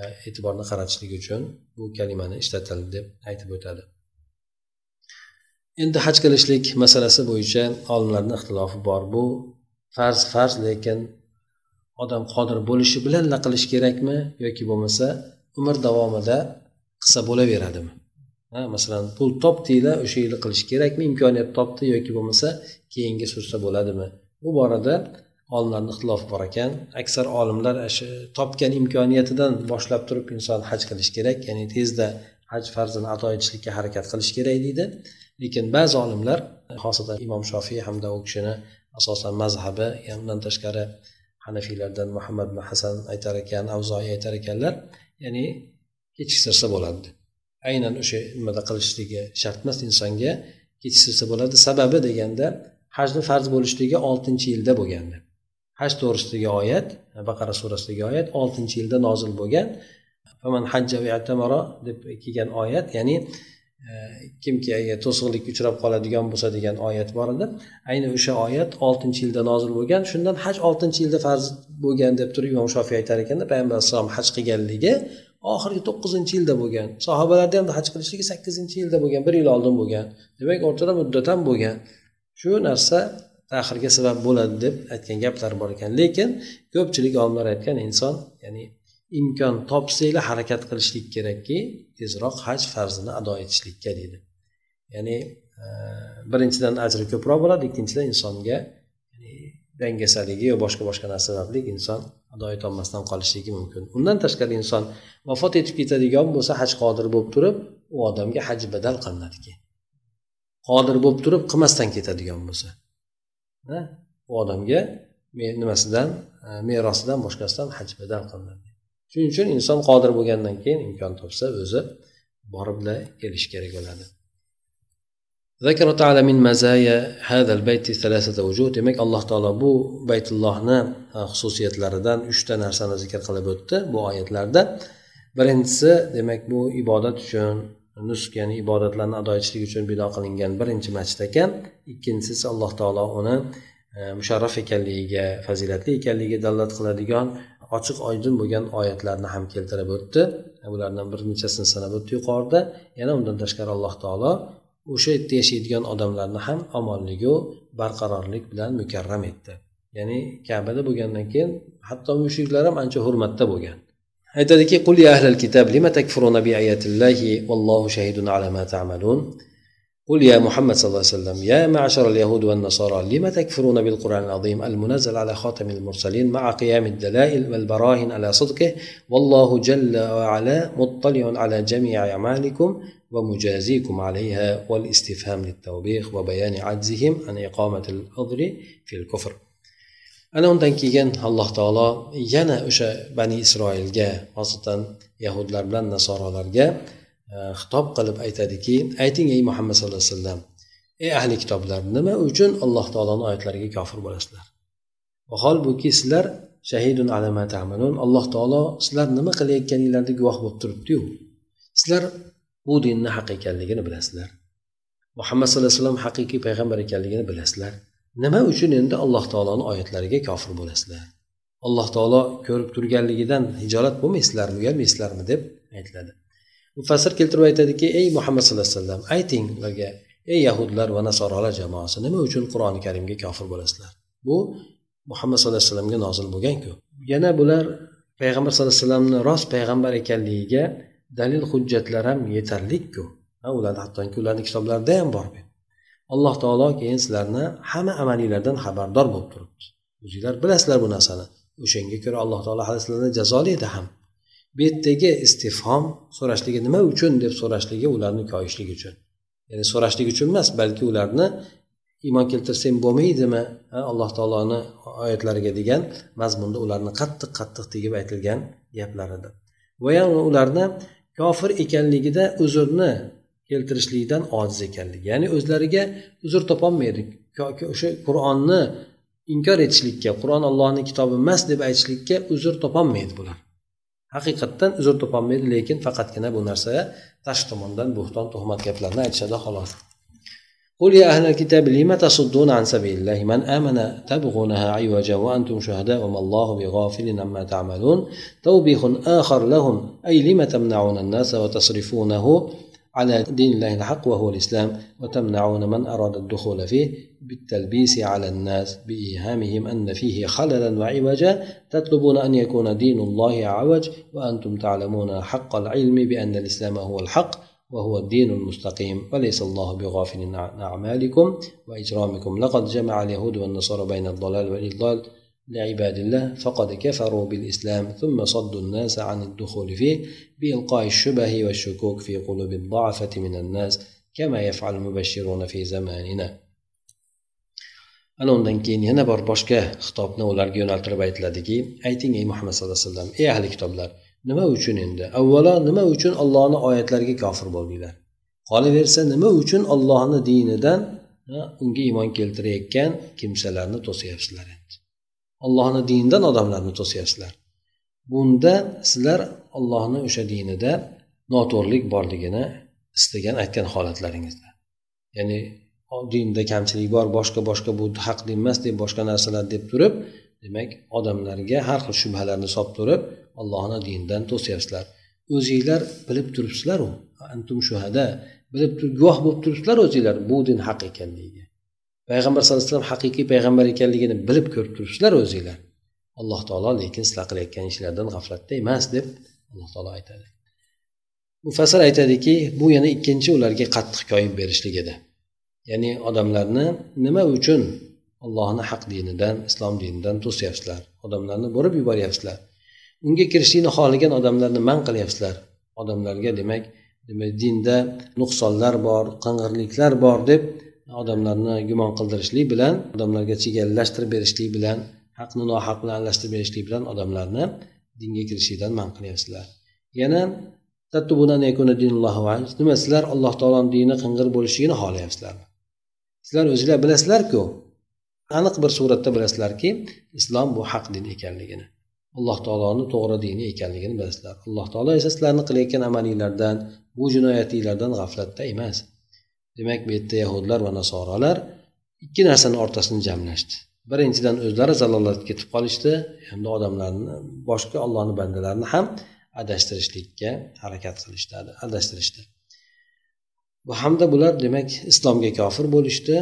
[SPEAKER 1] e, e'tiborni qaratishlik uchun bu kalimani ishlatildi deb aytib o'tadi. Endi haj qilishlik masalasi bo'yicha olimlarni ixtilofi bor. Bu farz farz lekin odam qodir bo'lishi bilanla qilish kerakmi yoki bo'lmasa umr davomida qilsa bo'laveradimi? Ha masalan pul topdinglar o'sha yili qilish kerakmi imkoniyat topdi yoki bo'lmasa keyingi sursa bo'ladimi? Bu borada olimlarni ixtilofi bor ekan. Aksar olimlar shu topgan imkoniyatidan boshlab turib inson haj qilish kerak ya'ni tezda haj farzini ado etishlikka harakat qilish kerak deydi. Lekin ba'zi olimlar xosatan imom shofiy hamda u kishini asosan mazhabi undan tashqari hanafiylardan muhammad ibn hasan aytar ekan avzoiy aytar ekanlar ya'ni kechiktirsa bo'ladi. Aynan o'sha nimada qilishligi shart emas insonga kechiktirsa bo'ladi. Sababi deganda hajni farz bo'lishligi oltinchi yilda bo'lgandi haj to'g'risidagi oyat baqara surasidagi oyat oltinchi yilda nozil bo'lgan. Deb kelgan oyat ya'ni kimki agar to'siqlikka uchrab qoladigan bo'lsa degan oyat bor edi. Ayni o'sha oyat oltinchi yilda nozil bo'lgan shundan haj oltinchi yilda farz bo'lgan deb turib imom shofiy aytar ekanda payg'ambar alayhissalom haj qilganligi oxirgi to'qqizinchi yilda bo'lgan sahobalarni ham haj qilishligi sakkizinchi yilda bo'lgan bir yil oldin bo'lgan demak o'rtada muddat ham bo'lgan. Shu narsa taxirga sabab bo'ladi deb aytgan gaplar bor ekan. Lekin ko'pchilik olimlar aytgan inson ya'ni imkon topsanglar harakat qilishlik kerakki tezroq haj farzini ado etishlikka deydi ya'ni e, birinchidan ajri ko'proq bo'ladi ikkinchidan insonga dangasaligi yo boshqa boshqa narsa sababli inson ado etolmasdan qolishligi mumkin. Undan tashqari inson vafot etib ketadigan bo'lsa haj qodir bo'lib turib u odamga haj badal qilinadi keyin qodir bo'lib turib qilmasdan ketadigan bo'lsa u odamga nimasidan e, merosidan boshqasidan haj badal qilinadi. shuning uchun inson qodir bo'lgandan keyin imkon topsa o'zi borib kelishi kerak bo'ladi ذكر تعالى من مزايا هذا البيت ثلاثة وجوه demak alloh taolo bu baytullohni xususiyatlaridan uchta narsani zikr qilib o'tdi bu oyatlarda birinchisi demak bu ibodat uchun nusk ya'ni ibodatlarni ado etishlik uchun bino qilingan birinchi masjid ekan ikkinchisi esa alloh taolo uni musharraf ekanligiga fazilatli ekanligiga dalolat qiladigan ochiq oydin bo'lgan oyatlarni ham keltirib o'tdi. Bulardan bir nechasini sanab o'tdi yuqorida. Yana undan tashqari alloh taolo o'sha yerda yashaydigan odamlarni ham omonligu barqarorlik bilan mukarram etdi. Ya'ni kabada bo'lgandan keyin hatto mushriklar ham ancha hurmatda bo'lgan. Aytadiki qul ya ahlal kitab lima takfuruna bi ayatillahi vallohu shahidun ala ma ta'malun. قل يا محمد صلى الله عليه وسلم يا معشر اليهود والنصارى لم تكفرون بالقرآن العظيم المنزل على خاتم المرسلين مع قيام الدلائل والبراهن على صدقه؟ والله جل وعلا مطلع على جميع أعمالكم ومجازيكم عليها والاستفهام للتوبيخ وبيان عجزهم عن إقامة العذر في الكفر. ana undan keyin alloh taolo yana o'sha bani isroilga xosatan yahudlar bilan nasorolarga e, Э, xitob qilib aytadiki ayting ey muhammad sallallohu alayhi vasallam ey ahli kitoblar nima uchun alloh taoloni oyatlariga kofir bo'lasizlar? Vaholbuki sizlar shahidun alama tamalun alloh taolo sizlar nima qilayotganinglarni guvoh bo'lib turibdiyu. Sizlar bu dinni haq ekanligini bilasizlar. Muhammad sallallohu alayhi vasallam haqiqiy payg'ambar ekanligini bilasizlar. Nima uchun endi alloh taoloni oyatlariga kofir bo'lasizlar? Alloh taolo ko'rib turganligidan hijolat bo'lmaysizlarmi uyalmaysizlarmi deb aytiladi. Mufassir keltirib aytadiki ey muhammad sallallohu alayhi vasallam ayting ularga ey yahudlar va nasorolar jamoasi nima uchun qur'oni karimga kofir bo'lasizlar? Bu muhammad sallallohu alayhi vasallamga nozil bo'lganku. Yana bular payg'ambar sallallohu alayhi vasallamni rost payg'ambar ekanligiga dalil hujjatlar ham yetarliku ularni hattoki ularni kitoblarida ham bor alloh taolo keyin sizlarni hamma amalinglardan xabardor bo'lib turibdi. O'zinglar bilasizlar bu narsani. O'shanga ko'ra alloh taolo hali sizlarni jazolaydi ham. Bu yerdagi istifhom so'rashligi nima uchun deb so'rashligi ularni koyishlik uchun. Ya'ni so'rashlik uchun emas balki ularni iymon keltirsang bo'lmaydimi? Alloh taoloni oyatlariga degan mazmunda ularni qattiq qattiq tegib aytilgan gaplar edi va yana ularni kofir ekanligida uzrni keltirishlikdan ojiz ekanligi. Ya'ni o'zlariga uzr topolmaydi o'sha qur'onni inkor etishlikka qur'on allohni kitobi emas deb aytishlikka uzr topolmaydi bular. Haqiqatdan uzr topolmaydi lekin faqatgina bu narsa tashqi tomondan bo'xton tuhmat gaplarni aytishadi xolos. قل يا أهل الكتاب لم تصدون عن سبيل الله من آمن تبغونها عوجا وأنتم شهداء وما الله بغافل عما تعملون توبيخ آخر لهم أي لم تمنعون الناس وتصرفونه على دين الله الحق وهو الإسلام وتمنعون من أراد الدخول فيه بالتلبيس على الناس بإيهامهم أن فيه خللا وعوجا. تطلبون أن يكون دين الله عوج وأنتم تعلمون حق العلم بأن الإسلام هو الحق وهو الدين المستقيم وليس الله بغافل عن أعمالكم وإجرامكم. لقد جمع اليهود والنصارى بين الضلال والإضلال. لعباد الله فقد كفروا بالإسلام ثم صدوا الناس عن الدخول فيه بإلقاء الشبه والشكوك في قلوب الضعفة من الناس كما يفعل المبشرون في زماننا ana undan keyin yana bir boshqa xitobni ularga yo'naltirib aytiladiki ayting ey muhammad sallallohu alayhi vasallam ey ahli kitoblar nima uchun endi avvalo nima uchun ollohni oyatlariga kofir bo'ldinglar qolaversa nima uchun ollohni dinidan unga iymon keltirayotgan kimsalarni to'syapsizlar endi ollohni dinidan odamlarni to'syapsizlar bunda sizlar ollohni o'sha dinida noto'g'rilik borligini istagan aytgan holatlaringizda. Ya'ni dinda kamchilik bor boshqa boshqa bu haq din emas deb boshqa narsalar deb turib demak odamlarga har xil shubhalarni solib turib ollohni dinidan to'syapsizlar o'zinglar bilib turibsizlaru antum shuhada bilib guvoh bo'lib turibsizlar o'zinglar bu din haq ekanligiga payg'ambar sallallohu alayhi vasallam haqiqiy payg'ambar ekanligini bilib ko'rib turibsizlar o'zinglar. Alloh taolo lekin sizlar qilayotgan ishlardan g'aflatda emas deb alloh taolo aytadi. Mufassir aytadiki bu yana ikkinchi ularga qattiq koyib berishlik edi. Ya'ni odamlarni nima uchun allohni haq dinidan islom dinidan to'syapsizlar? Odamlarni borib yuboryapsizlar. Unga kirishlikni xohlagan odamlarni man qilyapsizlar. Odamlarga demak demak dinda nuqsonlar bor qing'irliklar bor deb odamlarni gumon qildirishlik bilan odamlarga chigallashtirib berishlik bilan haqni nohaq bilan aralashtirib berishlik bilan odamlarni dinga kirishlikdan man qilyapsizlar. Yana nima sizlar alloh taoloni dini qing'ir bo'lishligini xohlayapsizlarmi sizlar o'zinglar bilasizlarku aniq bir suratda bilasizlarki islom bu haq din ekanligini alloh taoloni to'g'ri dini ekanligini bilasizlar. Alloh taolo esa sizlarni qilayotgan amalinglardan bu jinoyatinglardan g'aflatda emas. Demak bu yerda yahudlar va nasorolar ikki narsani o'rtasini jamlashdi. Birinchidan o'zlari zalolatga ketib qolishdi. Hamda odamlarni boshqa ollohni bandalarini ham adashtirishlikka harakat qilishdi adashtirishdi. Hamda bular demak islomga kofir bo'lishdi.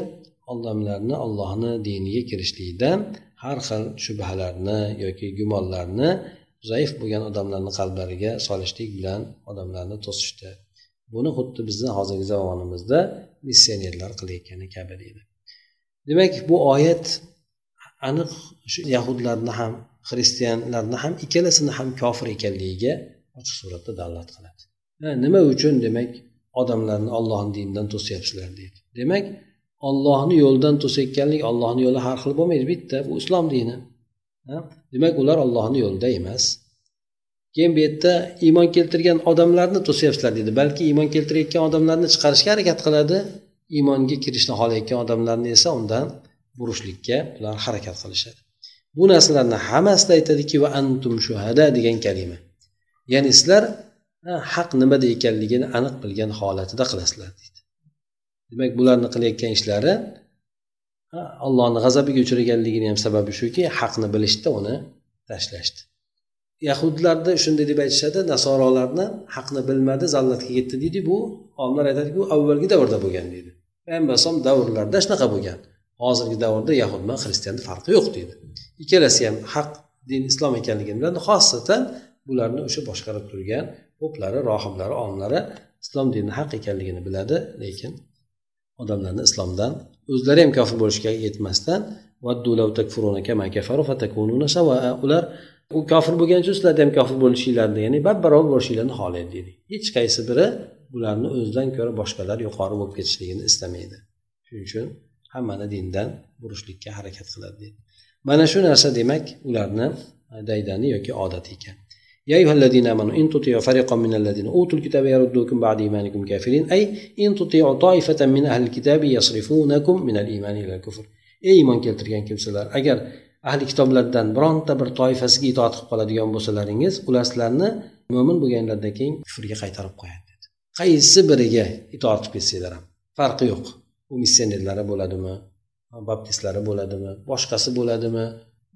[SPEAKER 1] Odamlarni ollohni diniga kirishlikdan har xil shubhalarni yoki gumonlarni zaif bo'lgan odamlarni qalblariga solishlik bilan odamlarni to'sishdi. Buni xuddi bizni hozirgi zamonimizda missionerlar qilayotgani kabi deydi. Demak bu oyat aniq shu yahudlarni ham xristianlarni ham ikkalasini ham kofir ekanligiga ochiq suratda dalolat qiladi. Nima uchun? Demak odamlarni ollohni dinidan to'syapsizlar deydi. Demak ollohni yo'lidan to'sayotganlik ollohni yo'li har xil bo'lmaydi bitta bu islom dini. Demak ular ollohni yo'lida emas. Keyin bu yerda iymon keltirgan odamlarni to'syapsizlar deydi balki iymon keltirayotgan odamlarni chiqarishga harakat qiladi. Iymonga kirishni xohlayotgan odamlarni esa undan burishlikka ular harakat qilishadi. Bu narsalarni hammasida aytadiki va antum shuhada degan kalima. Ya'ni sizlar haq nimada ekanligini aniq bilgan holatida qilasizlar deydi. Demak bularni qilayotgan ishlari allohni g'azabiga uchraganligini ham sababi shuki haqni bilishdi uni tashlashdi. Yahudlarni shunday deb aytishadi nasorolarni haqni bilmadi zallatga ketdi deydi. Bu olimlar aytadiki bu avvalgi davrda bo'lgan deydi. Payg'ambar davrlarida shunaqa bo'lgan. Hozirgi davrda yahud bilan xristianni farqi yo'q deydi. Ikkalasi ham haq din islom ekanligini biladi. Xosatan bularni o'sha boshqarib turgan poplari rohiblari olimlari islom dini haq ekanligini biladi. Lekin odamlarni islomdan o'zlari ham kofir bo'lishga yetmasdan ular u kofir bo'lgani uchun sizlarda ham kofir bo'lishinglarni ya'ni bab barobar bo'lishinglarni xohlaydi deydi hech qaysi biri bularni o'zidan ko'ra boshqalar yuqori bo'lib ketishligini istamaydi shuning uchun hammani dindan burishlikka harakat qiladi deydi mana shu narsa demak ularni daydani yoki odati ekan يا أيها الذين آمنوا إن تطيعوا فريقا من الذين أوتوا الكتاب يردوكم بعد إيمانكم كافرين أي إن تطيعوا طائفة من أهل الكتاب يصرفونكم من الإيمان إلى الكفر ey iymon keltirgan kimsalar agar ahli kitoblardan bironta bir toifasiga itoat qilib qoladigan bo'lsalaringiz ular sizlarni mo'min bo'lganlaridan keyin kufrga qaytarib qo'yadi dedi. Qaysi biriga itoat qilib ketsanglar ham? Farqi yo'q. U missionerlari bo'ladimi? Baptistlari bo'ladimi? Boshqasi bo'ladimi?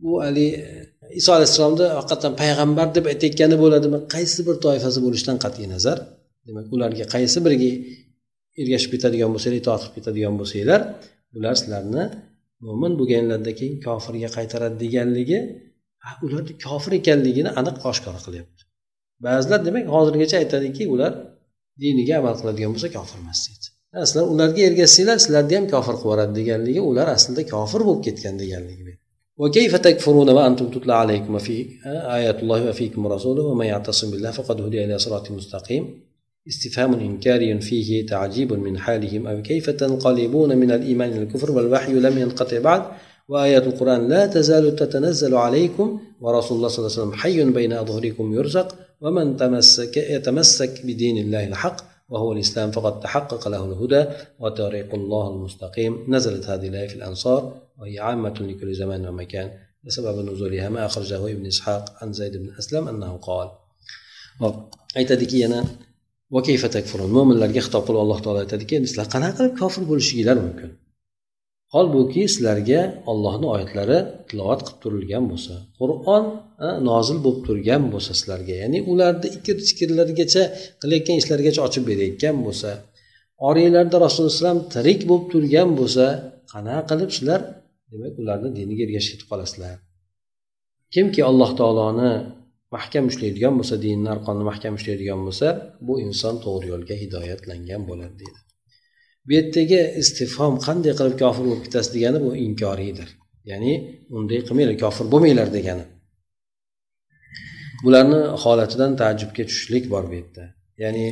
[SPEAKER 1] Bu haligi e, iso alayhissalomni haqiqatdan payg'ambar deb aytayotgani bo'ladimi? Qaysi bir toifasi bo'lishidan qat'iy nazar? Demak ularga qaysi biriga ergashib ketadigan bo'lsanglar itoat qilib ketadigan bo'lsanglar bular sizlarni mo'min bo'lganlaridan keyin kofirga qaytaradi deganligi ularni kofir ekanligini aniq oshkor qilyapti ba'zilar demak hozirgacha aytadiki ular diniga amal qiladigan bo'lsa kofir emas deydi sizlar ularga ergashsanglar sizlarni ham kofir qilib yuboradi deganligi ular aslida kofir bo'lib ketgan deganligi وكيف تكفرون وأنتم تتلى عليكم في آيات الله وفيكم رسوله ومن يعتصم بالله فقد هدي إلى صراط مستقيم استفهام إنكاري فيه تعجيب من حالهم. أو كيف تنقلبون من الإيمان إلى الكفر والوحي لم ينقطع بعد؟ وآيات القرآن لا تزال تتنزل عليكم ورسول الله صلى الله عليه وسلم حي بين أظهركم يرزق ومن تمسك يتمسك بدين الله الحق وهو الإسلام فقد تحقق له الهدى وطريق الله المستقيم. نزلت هذه الآية في الأنصار وهي عامة لكل زمان ومكان. بسبب نزولها ما أخرجه ابن إسحاق عن زيد بن أسلم أنه قال. aytadiki yana mo'minlarga xitob qilib alloh taolo aytadiki endi sizlar qanaqa qilib kofir bo'lishinglar mumkin? Holbuki sizlarga ollohni oyatlari tilovat qilib turilgan bo'lsa qur'on nozil bo'lib turgan bo'lsa sizlarga ya'ni ularni ikir chikirlargacha qilayotgan ishlargacha ochib berayotgan bo'lsa oriylarda rasululloh alayhivasallam tirik bo'lib turgan bo'lsa qanaqa qilib sizlar demak ularni diniga ergashib ketib qolasizlar? Kimki alloh taoloni mahkam ushlaydigan bo'lsa dinni arqonni mahkam ushlaydigan bo'lsa bu inson to'g'ri yo'lga hidoyatlangan bo'ladi deydi. Bu yerdagi istifhom qanday qilib kofir bo'lib ketasiz degani bu inkoriydir ya'ni unday qilmanglar kofir bo'lmanglar degani. Bularni holatidan taajjubga tushishlik bor bu yerda. Ya'ni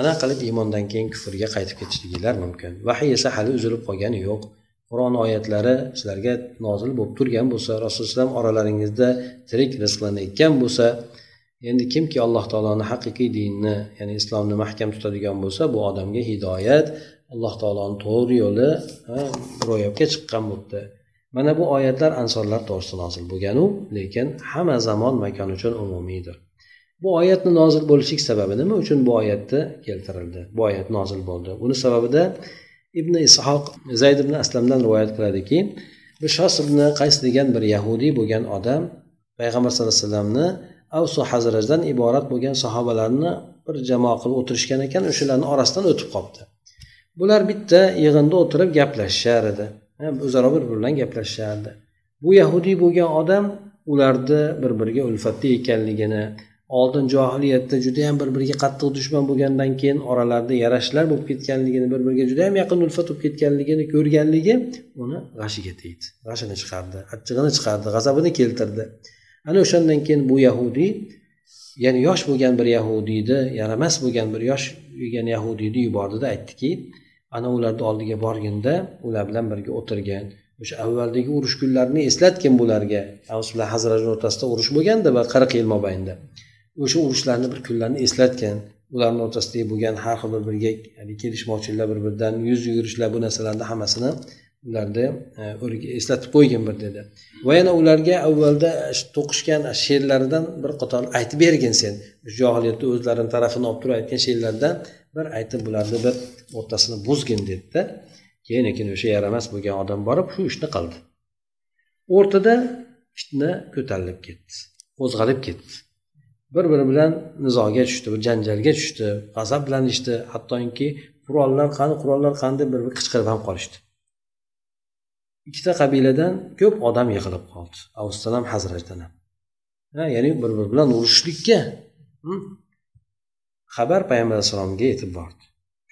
[SPEAKER 1] ana qilib iymondan keyin kufrga qaytib ketishliginglar mumkin. Vahiy esa hali uzilib qolgani yo'q. Qur'on oyatlari sizlarga nozil bo'lib turgan bo'lsa rasululloh alayhi oralaringizda tirik rizqlanayotgan bo'lsa endi kimki alloh taoloni haqiqiy dinni ya'ni islomni mahkam tutadigan bo'lsa bu odamga hidoyat alloh taoloni to'g'ri yo'li ro'yobga chiqqan bo'libdi. Mana bu oyatlar ansorlar to'g'risida nozil bo'lganu lekin hamma zamon makon uchun umumiydir bu oyatni nozil bo'lishlik sababi nima uchun bu oyatni keltirildi? Bu oyat nozil bo'ldi. Buni sababida ibn ishoq zayd ibn aslamdan rivoyat qiladiki bishos ibn qays degan bir yahudiy bo'lgan odam payg'ambar sallallohu alayhi vasallamni avsu hazrajdan iborat bo'lgan sahobalarni bir jamoa qilib o'tirishgan ekan o'shalarni orasidan o'tib qolibdi bular bitta yig'inda o'tirib gaplashishar edi. O'zaro bir biri bilan gaplashishardi bu yahudiy bo'lgan odam ularni bir biriga ulfatli ekanligini oldin johiliyatda judayam bir biriga qattiq dushman bo'lgandan keyin oralarida yarashishlar bo'lib ketganligini bir biriga judayam yaqin ulfat bo'lib ketganligini ko'rganligi uni g'ashiga tegdi. G'ashini chiqardi achchig'ini chiqardi g'azabini keltirdi. Ana o'shandan keyin bu yahudiy ya'ni yosh bo'lgan bir yahudiyni yaramas bo'lgan bir yosh bo'lgan yahudiyni yubordida aytdiki ana ularni oldiga borginda ular bilan birga o'tirgan o'sha avvaldagi urush kunlarini eslatgin bularga. Avs bilan o'rtasida urush bo'lganda bir qirq yil mobaynida. O'sha urushlarni bir kunlarni eslatgan ularni o'rtasidagi bo'lgan har xil bir biriga kelishmovchiliklar bir biridan yuz yugurishlar bu narsalarni hammasini ularni e, eslatib qo'ygin bir dedi. Va yana ularga avvalda e, to'qishgan e, she'rlaridan bir qator aytib bergin sen. Johiliyatni o'zlarini tarafini olib turib aytgan she'rlardan bir aytib bularni bir o'rtasini buzgin dedida keyin keyin o'sha yaramas bo'lgan odam borib shu ishni qildi. O'rtada fitna ko'tarilib ketdi qo'zg'alib ketdi. Bir biri bilan nizoga tushdi bir janjalga tushdi g'azablanishdi hattoki qurollar qani qurollar qani deb bir biri qichqirib ham qolishdi. Ikkita qabiladan ko'p odam yig'ilib qoldi. Avusdan ham. Hazrajdan ham ya'ni bir biri bilan urushishlikka hm? xabar payg'ambar alayhissalomga yetib bordi.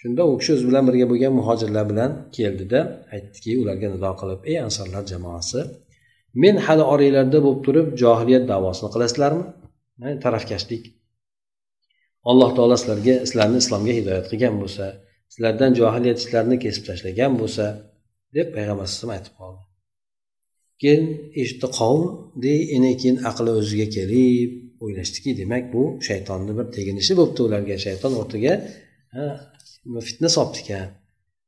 [SPEAKER 1] Shunda u kishi o'zi bilan birga bo'lgan muhojirlar bilan keldida aytdiki ularga nido qilib ey ansorlar jamoasi men hali oranglarda bo'lib turib johiliyat davosini qilasizlarmi? Tarafkashlik. Alloh taolo sizlarga sizlarni islomga hidoyat qilgan bo'lsa sizlardan johiliyat ishlarini kesib tashlagan bo'lsa deb payg'ambar alayhisalom aytib qoldi. Keyin eshitdi qavm endi keyin aqli o'ziga kelib o'ylashdiki demak bu shaytonni bir teginishi bo'libdi ularga shayton o'rtaga fitna solibdi ekan.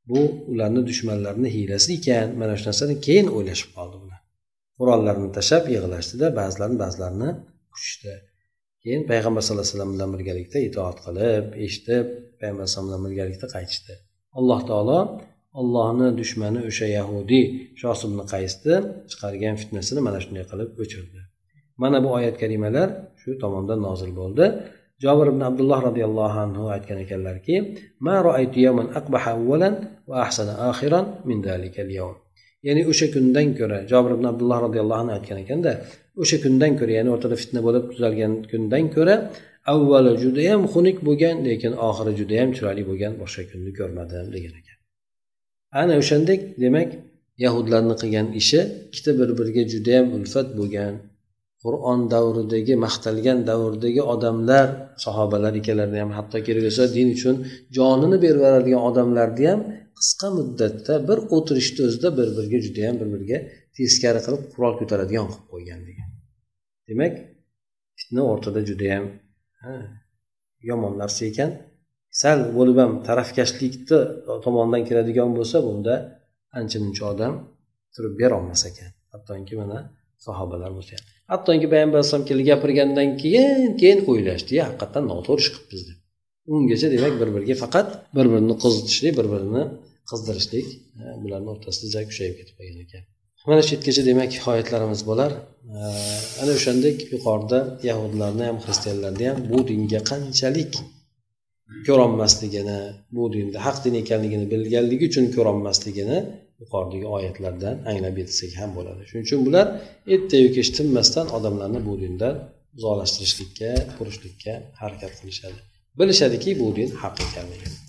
[SPEAKER 1] Bu ularni dushmanlarini hiylasi ekan. Mana shu narsani keyin o'ylashib qoldi ular. Qurollarni tashlab yig'lashdida ba'zilarini ba'zilarini quchishdi. Keyin payg'ambar sallallohu alayhi vasallam bilan birgalikda itoat qilib eshitib payg'ambar alayhisalom bilan birgalikda qaytishdi. Alloh taolo ollohni dushmani o'sha yahudiy shos ibn qaysni chiqargan fitnasini mana shunday qilib o'chirdi. Mana bu oyat karimalar shu tomondan nozil bo'ldi. Jobir ibn abdulloh roziyallohu anhu aytgan ekanlarki ya'ni o'sha kundan ko'ra jobir ibn abdulloh roziyallohu anhu aytgan ekanda o'sha kundan ko'ra ya'ni o'rtada fitna bo'lib tuzalgan kundan ko'ra avvali judayam xunuk bo'lgan lekin oxiri judayam chiroyli bo'lgan boshqa kunni ko'rmadim degan ekan. Ana o'shandek demak yahudlarni qilgan ishi ikkita bir biriga judayam ulfat bo'lgan qur'on davridagi maqtalgan davrdagi odamlar sahobalar ikkalarini ham hatto kerak bo'lsa din uchun jonini berib yuboradigan odamlarni ham qisqa muddatda bir o'tirishni o'zida bir biriga judayam bir biriga teskari qilib qurol ko'taradigan qilib qo'ygan degan. Demak fitna o'rtada judayam yomon narsa ekan sal bo'lib ham tarafkashlikni tomondan keladigan bo'lsa bunda ancha muncha odam turib berolmas ekan. Hattoki mana sahobalar bo'lsa ham hattoki payg'ambar alayhisalom kelib gapirgandan keyin keyin o'ylashdi haqiqatdan noto'g'ri ish qilibmiz deb. Ungacha demak bir biriga faqat bir birini qizitishlik bir birini qizdirishlik e, bularni o'rtasida kuchayib ketib qolgan ekan. Mana shu yergacha demak oyatlarimiz bo'lar. E, ana o'shandek yuqorida yahudlarni ham xristianlarni ham bu dinga qanchalik ko'rolmasligini bu dinda haq din ekanligini bilganligi uchun ko'rolmasligini yuqoridagi oyatlardan anglab yetsak ham bo'ladi. Shuning uchun bular ertayu kech tinmasdan odamlarni bu dindan uzoqlashtirishlikka urishlikka harakat qilishadi. Bilishadiki bu din haq ekanligini